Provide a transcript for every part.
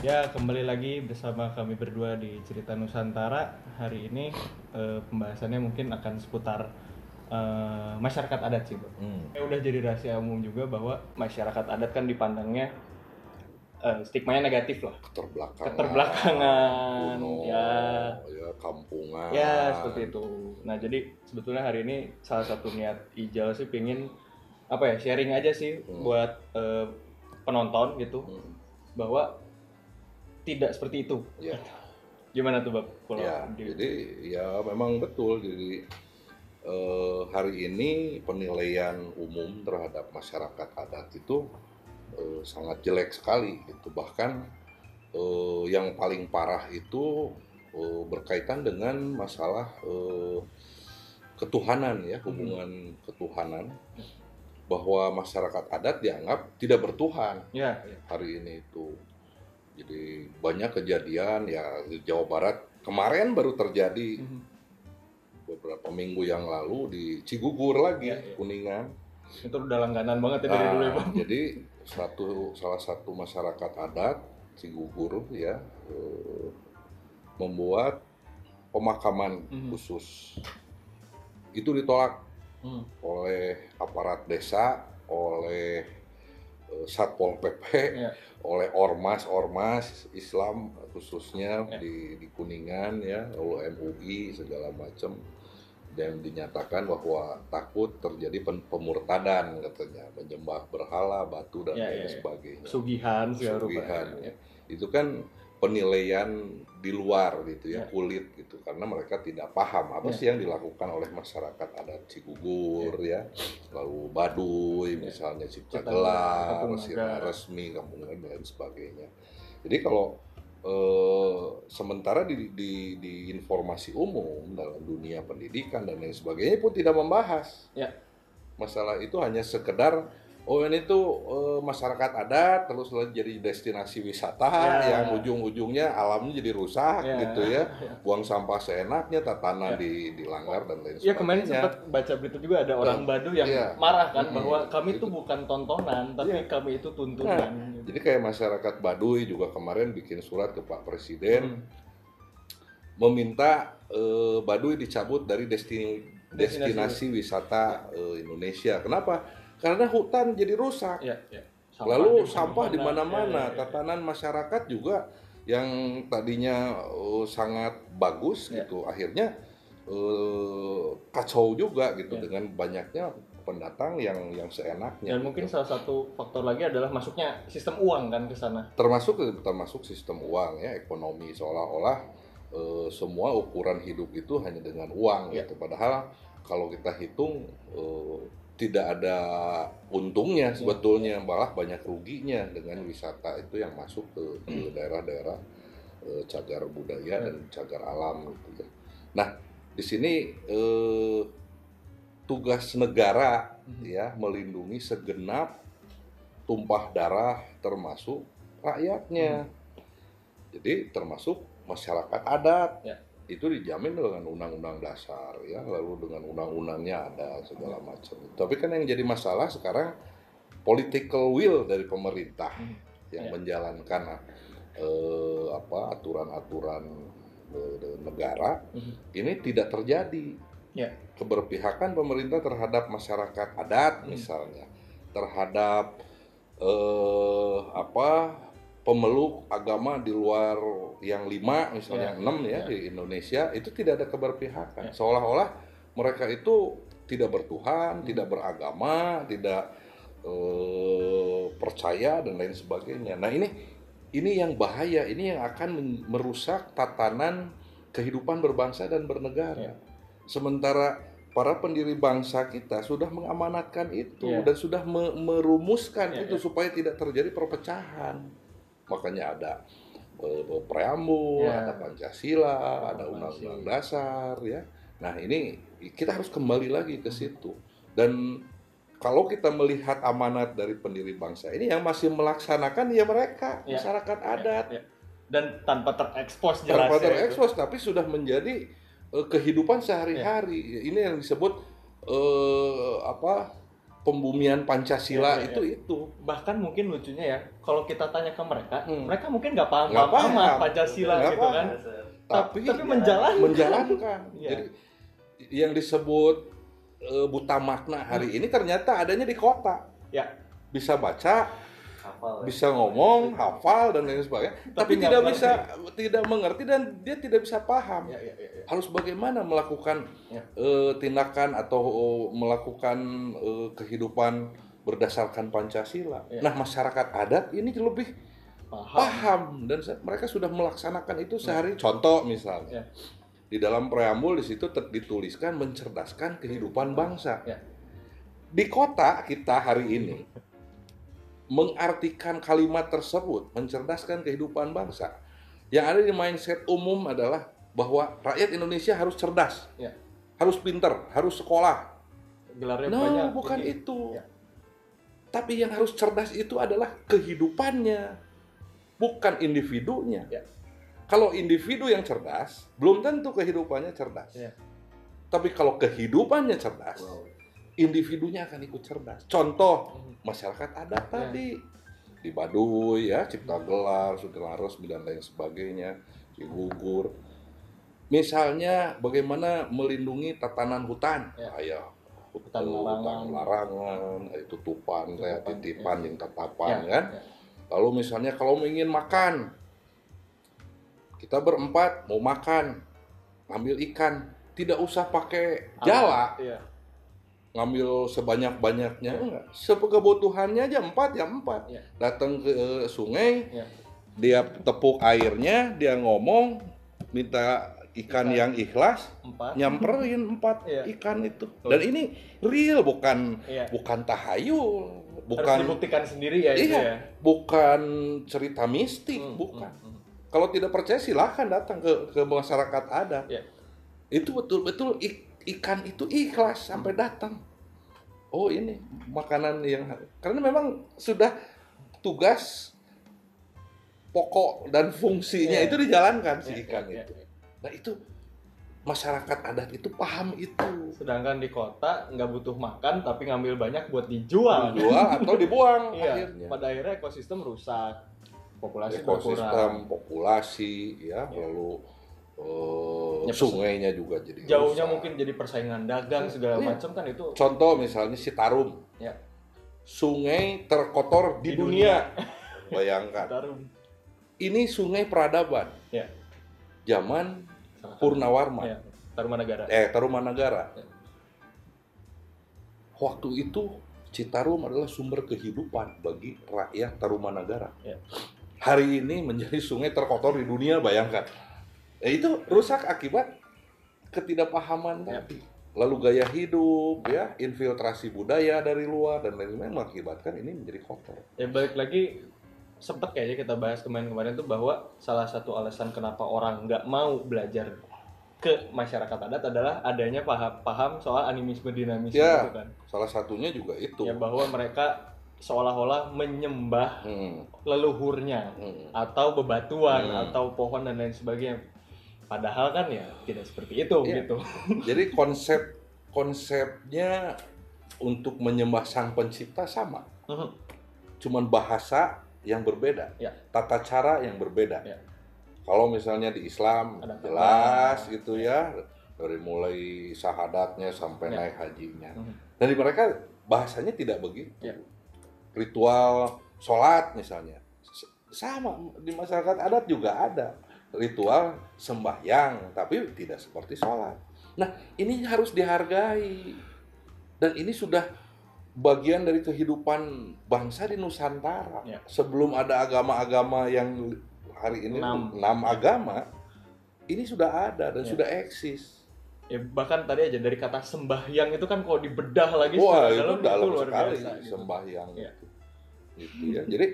Ya, kembali lagi bersama kami berdua di Cerita Nusantara. Hari ini eh, pembahasannya mungkin akan seputar eh, masyarakat adat sih, Bang. Hmm. Eh, udah jadi rahasia umum juga bahwa masyarakat adat kan dipandangnya eh, stigmanya negatif lah. Keterbelakangan. Keterbelakangan, kuno, ya. ya kampungan. Ya, seperti itu. Nah, jadi sebetulnya hari ini salah satu niat Ijal sih pingin apa ya, sharing aja sih Hmm. buat eh, penonton gitu Hmm. bahwa tidak seperti itu. Ya. Gimana tuh, Bab? Kalau ya, di- jadi ya memang betul. Jadi eh, hari ini penilaian umum terhadap masyarakat adat itu eh, sangat jelek sekali. Itu bahkan eh, yang paling parah itu eh, berkaitan dengan masalah eh, ketuhanan ya, hubungan ketuhanan bahwa masyarakat adat dianggap tidak bertuhan ya, ya. hari ini itu. Jadi banyak kejadian ya di Jawa Barat kemarin baru terjadi Mhm. beberapa minggu yang lalu di Cigugur lagi Iya, iya. Kuningan. itu udah langganan banget ya dari Nah, dulu ya, Bang. jadi satu salah satu masyarakat adat Cigugur ya eh, membuat pemakaman Mhm. khusus itu ditolak Hmm. oleh aparat desa, oleh eh, satpol pp, Iya. oleh ormas-ormas Islam khususnya Ya. di, di Kuningan ya, lalu MUI segala macam dan dinyatakan bahwa takut terjadi pemurtadan katanya menyembah berhala, batu dan Ya, lain ya, ya. sebagainya. Sugihan segala Pesugihan, rupa. ya. Itu kan penilaian di luar gitu ya, Ya. kulit gitu karena mereka tidak paham apa Ya. sih yang dilakukan oleh masyarakat adat Cigugur ya, lalu Baduy Ya. misalnya Cipta Gelar. Resmi, Kampung dan sebagainya. Jadi kalau eh, sementara di, di, di informasi umum dalam dunia pendidikan dan lain sebagainya pun tidak membahas Ya. masalah itu hanya sekedar oh ini tuh eh, masyarakat adat terus jadi destinasi wisata Ya. yang ujung-ujungnya alamnya jadi rusak Ya. gitu ya Ya. buang sampah seenaknya Ya. tatanan di dilanggar dan lain Ya kemarin sebagainya sempat baca berita juga ada orang Badu yang Iya. marah kan Mm-mm. bahwa kami itu bukan tontonan tapi Iya. kami itu tuntunan. jadi kayak masyarakat Baduy juga kemarin bikin surat ke Pak Presiden Hmm. meminta eh, Baduy dicabut dari destinasi Destinasi wisata eh, Indonesia kenapa karena hutan jadi rusak Ya, ya. Lalu di sampah di Ya, mana-mana, ya, ya. tatanan masyarakat juga yang tadinya eh, sangat bagus Ya. gitu, akhirnya eh, kacau juga gitu Ya. dengan banyaknya pendatang yang yang seenaknya. Dan mungkin gitu. salah satu faktor lagi adalah masuknya sistem uang kan ke sana. termasuk termasuk sistem uang ya, ekonomi seolah-olah eh, semua ukuran hidup itu hanya dengan uang Ya. gitu. Padahal kalau kita hitung eh, tidak ada untungnya sebetulnya malah banyak ruginya dengan wisata itu yang masuk ke, ke daerah-daerah eh, cagar budaya dan cagar alam gitu ya. Nah di sini eh, tugas negara Mhm. ya melindungi segenap tumpah darah termasuk rakyatnya. Jadi termasuk masyarakat adat Ya. Itu dijamin dengan undang-undang dasar ya lalu dengan undang-undangnya ada segala macam. Tapi kan yang jadi masalah sekarang political will dari pemerintah Hmm. yang Ya. menjalankan eh, apa aturan-aturan eh, negara Mhm. ini tidak terjadi. Ya. Keberpihakan pemerintah terhadap masyarakat adat Hmm. misalnya, terhadap eh, apa pemeluk agama di luar yang lima misalnya Ya, enam ya, ya. di Indonesia itu tidak ada keberpihakan. Ya. Seolah-olah mereka itu tidak bertuhan, Hmm. tidak beragama, tidak eh, percaya dan lain sebagainya. Nah ini ini yang bahaya, ini yang akan merusak tatanan kehidupan berbangsa dan bernegara. Ya. Sementara para pendiri bangsa kita sudah mengamanatkan itu Ya. dan sudah me- merumuskan Ya, itu ya. supaya tidak terjadi perpecahan. Makanya ada preambul, Ya. ada Pancasila, ada. Undang-Undang Dasar, ya. Nah ini kita harus kembali lagi ke situ. Dan kalau kita melihat amanat dari pendiri bangsa ini yang masih melaksanakan ya mereka Ya. masyarakat adat Ya. Dan tanpa terekspos jelas tanpa ya itu. terekspos tapi sudah menjadi eh, kehidupan sehari-hari. Ini yang disebut eh, apa pembumian Pancasila Iya, iya, itu itu. bahkan mungkin lucunya ya kalau kita tanya ke mereka Hmm. mereka mungkin nggak paham Nggak paham paham. Pancasila gitu paham. kan Tapi tapi menjalankan menjalankan. Iya. Jadi yang disebut eh, buta makna hari ini ternyata adanya di kota. Ya. Bisa baca, Hafal ya. bisa ngomong, hafal dan lain sebagainya, tapi, Tapi tidak bisa tidak mengerti dan dia tidak bisa paham. ya, ya, ya, ya. Harus bagaimana melakukan Ya. eh, tindakan atau eh, melakukan eh, kehidupan berdasarkan Pancasila. Ya. Nah, masyarakat adat ini lebih paham paham dan mereka sudah melaksanakan itu sehari. Contoh misalnya Ya. di dalam preambul di situ dituliskan mencerdaskan kehidupan bangsa. Ya. Di kota kita hari ini mengartikan kalimat tersebut mencerdaskan kehidupan bangsa. Yang ada di mindset umum adalah bahwa rakyat Indonesia harus cerdas, Ya. harus pinter, harus sekolah. gelarnya No, banyak bukan Ini. itu. Ya. Tapi yang harus cerdas itu adalah kehidupannya, bukan individunya. Ya. Kalau individu yang cerdas, belum tentu kehidupannya cerdas. Ya. Tapi kalau kehidupannya cerdas, Wow. Individunya akan ikut cerdas. Contoh, masyarakat adat Ya. tadi di Baduy ya, Cipta Gelar, Sudara Resmi dan lain sebagainya, Cigugur. Misalnya bagaimana melindungi tatanan hutan, Ya. Hutan larangan. larangan, tutupan, kayak titipan, ya. yang tatapan Ya, kan. ya. Lalu misalnya kalau ingin makan, kita berempat mau makan, ngambil ikan, tidak usah pakai jala, Iya. Ngambil sebanyak-banyaknya, Ya. enggak. Sekebutuhannya aja empat ya empat. Ya. Datang ke eh, sungai, Ya. dia tepuk airnya, dia ngomong, minta ikan Ikan. yang ikhlas, empat nyamperin empat Iya. ikan itu. Dan ini real, bukan Iya. bukan tahayul, harus bukan dibuktikan sendiri ya itu Iya. ya bukan cerita mistik, Hmm, bukan. hmm, hmm. Kalau tidak percaya silahkan datang ke ke masyarakat adat. Ya. Itu betul-betul ik- ikan itu ikhlas sampai datang. Oh ini makanan yang karena memang sudah tugas pokok dan fungsinya Ya. itu dijalankan si Ya, ikan ya, itu. ya. Nah itu masyarakat adat itu paham itu. sedangkan di kota nggak butuh makan tapi ngambil banyak buat dijual Dijual atau dibuang iya akhirnya. pada akhirnya ekosistem rusak populasi ekosistem, berkurang populasi, ya, Ya. lalu Ya, sungainya juga jadi jauhnya rusak. mungkin jadi persaingan dagang segala Iya. macam kan itu Contoh misalnya Citarum, Ya. sungai terkotor di, Di dunia. Bayangkan, Tarum. ini sungai peradaban. Ya. Zaman. Purnawarman, ya, Tarumanagara eh Tarumanagara. Ya. Waktu itu Citarum adalah sumber kehidupan bagi rakyat Tarumanagara. Ya. Hari ini menjadi sungai terkotor di dunia, bayangkan. Eh, itu rusak akibat ketidakpahaman Ya. tadi. Lalu gaya hidup, ya, infiltrasi budaya dari luar dan lain-lain mengakibatkan ini menjadi kotor. ya balik lagi sempet kayaknya kita bahas kemarin-kemarin tuh bahwa salah satu alasan kenapa orang nggak mau belajar ke masyarakat adat adalah adanya paham paham soal animisme dinamisme Ya. gitu kan Salah satunya juga itu. ya bahwa mereka seolah-olah menyembah Hmm, leluhurnya hmm. atau bebatuan Hmm. atau pohon dan lain sebagainya padahal kan ya tidak seperti itu Iya. gitu Jadi konsep konsepnya untuk menyembah sang pencipta sama, Mhm. cuman bahasa yang berbeda, Ya. tata cara yang berbeda. Ya. Kalau misalnya di Islam Ada jelas kata. gitu ya, dari mulai syahadatnya sampai Ya. naik hajinya. Mhm. Dan di mereka bahasanya tidak begitu. Ya. Ritual sholat misalnya sama di masyarakat adat juga ada ritual sembahyang, tapi tidak seperti sholat. Nah ini harus dihargai dan ini sudah bagian dari kehidupan bangsa di Nusantara. Ya. Sebelum ada agama-agama yang hari ini Enam. enam agama, ini sudah ada dan Ya. sudah eksis. ya bahkan tadi aja dari kata sembahyang itu kan kalau dibedah lagi Wah itu dalam, dalam itu luar sekali biasa gitu. sembahyang Iya. itu. Gitu ya. Jadi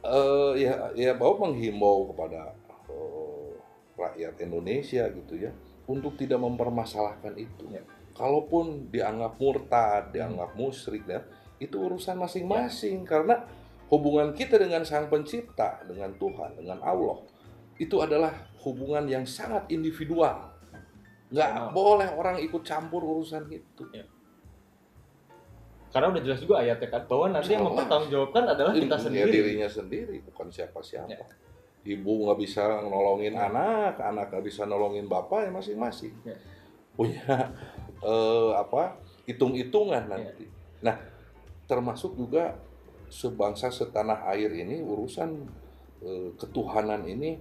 eh, ya ya bahwa menghimbau kepada eh, rakyat Indonesia gitu ya untuk tidak mempermasalahkan itu. Iya. Kalaupun dianggap murtad, dianggap musyrik ya, itu urusan masing-masing karena hubungan kita dengan Sang Pencipta, dengan Tuhan, dengan Allah itu adalah hubungan yang sangat individual. Nggak Benar. boleh orang ikut campur urusan itu. Iya. karena udah jelas juga ayatnya kan bahwa nanti yang Jelas. mempertanggungjawabkan adalah kita Ya, sendiri dirinya sendiri, bukan siapa-siapa. Ya. Ibu nggak bisa nolongin Ya. anak, anak nggak bisa nolongin bapak ya masing-masing. Ya. Punya eh, apa hitung-hitungan Ya. nanti. Nah, termasuk juga sebangsa setanah air ini urusan eh, ketuhanan ini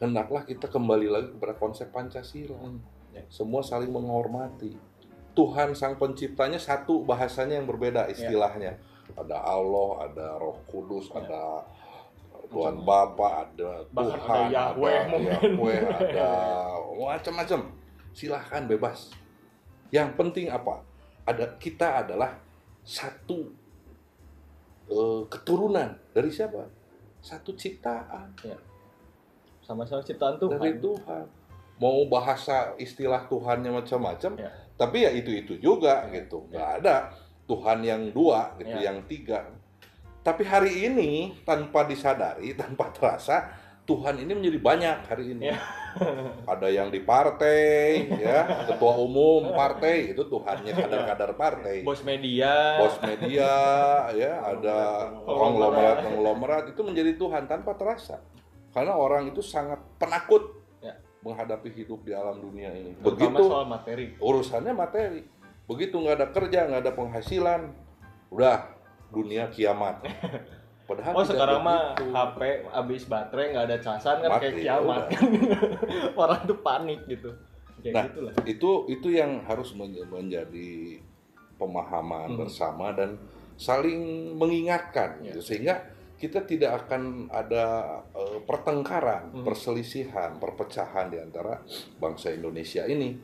hendaklah kita kembali lagi kepada konsep Pancasila. Hmm, ya. Semua saling menghormati. Tuhan sang penciptanya satu bahasanya yang berbeda istilahnya. Ada Allah, ada Roh Kudus, ada Tuhan Bapa, ada Bahkan Tuhan, ada Yahweh mungkin. Yahweh, ada macam-macam. Silahkan bebas. Yang penting apa? Ada kita adalah satu eh, keturunan dari siapa? Satu ciptaan sama-sama ciptaan Tuhan dari Tuhan. Mau bahasa istilah Tuhannya macam-macam, Ya. tapi ya itu-itu juga Ya. gitu. Ya. Nggak ada Tuhan yang dua gitu, Ya. yang tiga. Tapi hari ini tanpa disadari, tanpa terasa, Tuhan ini menjadi banyak hari ini. Ya. Ada yang di partai, ya, ketua umum partai itu Tuhannya kadar-kadar partai. bos media Bos media, ya, ada konglomerat konglomerat itu menjadi Tuhan tanpa terasa. Karena orang itu sangat penakut Ya. menghadapi hidup di alam dunia ini. terutama Begitu soal materi urusannya materi. Begitu nggak ada kerja, nggak ada penghasilan, udah dunia kiamat. Padahal Oh sekarang mah. HP habis baterai nggak ada casan kan Mati, kayak kiamat udah. orang tuh panik gitu kayak Nah, gitu lah itu itu yang harus men- menjadi pemahaman Hmm. bersama dan saling mengingatkan Ya. gitu. sehingga kita tidak akan ada eh, pertengkaran, Hmm. perselisihan, perpecahan di antara bangsa Indonesia ini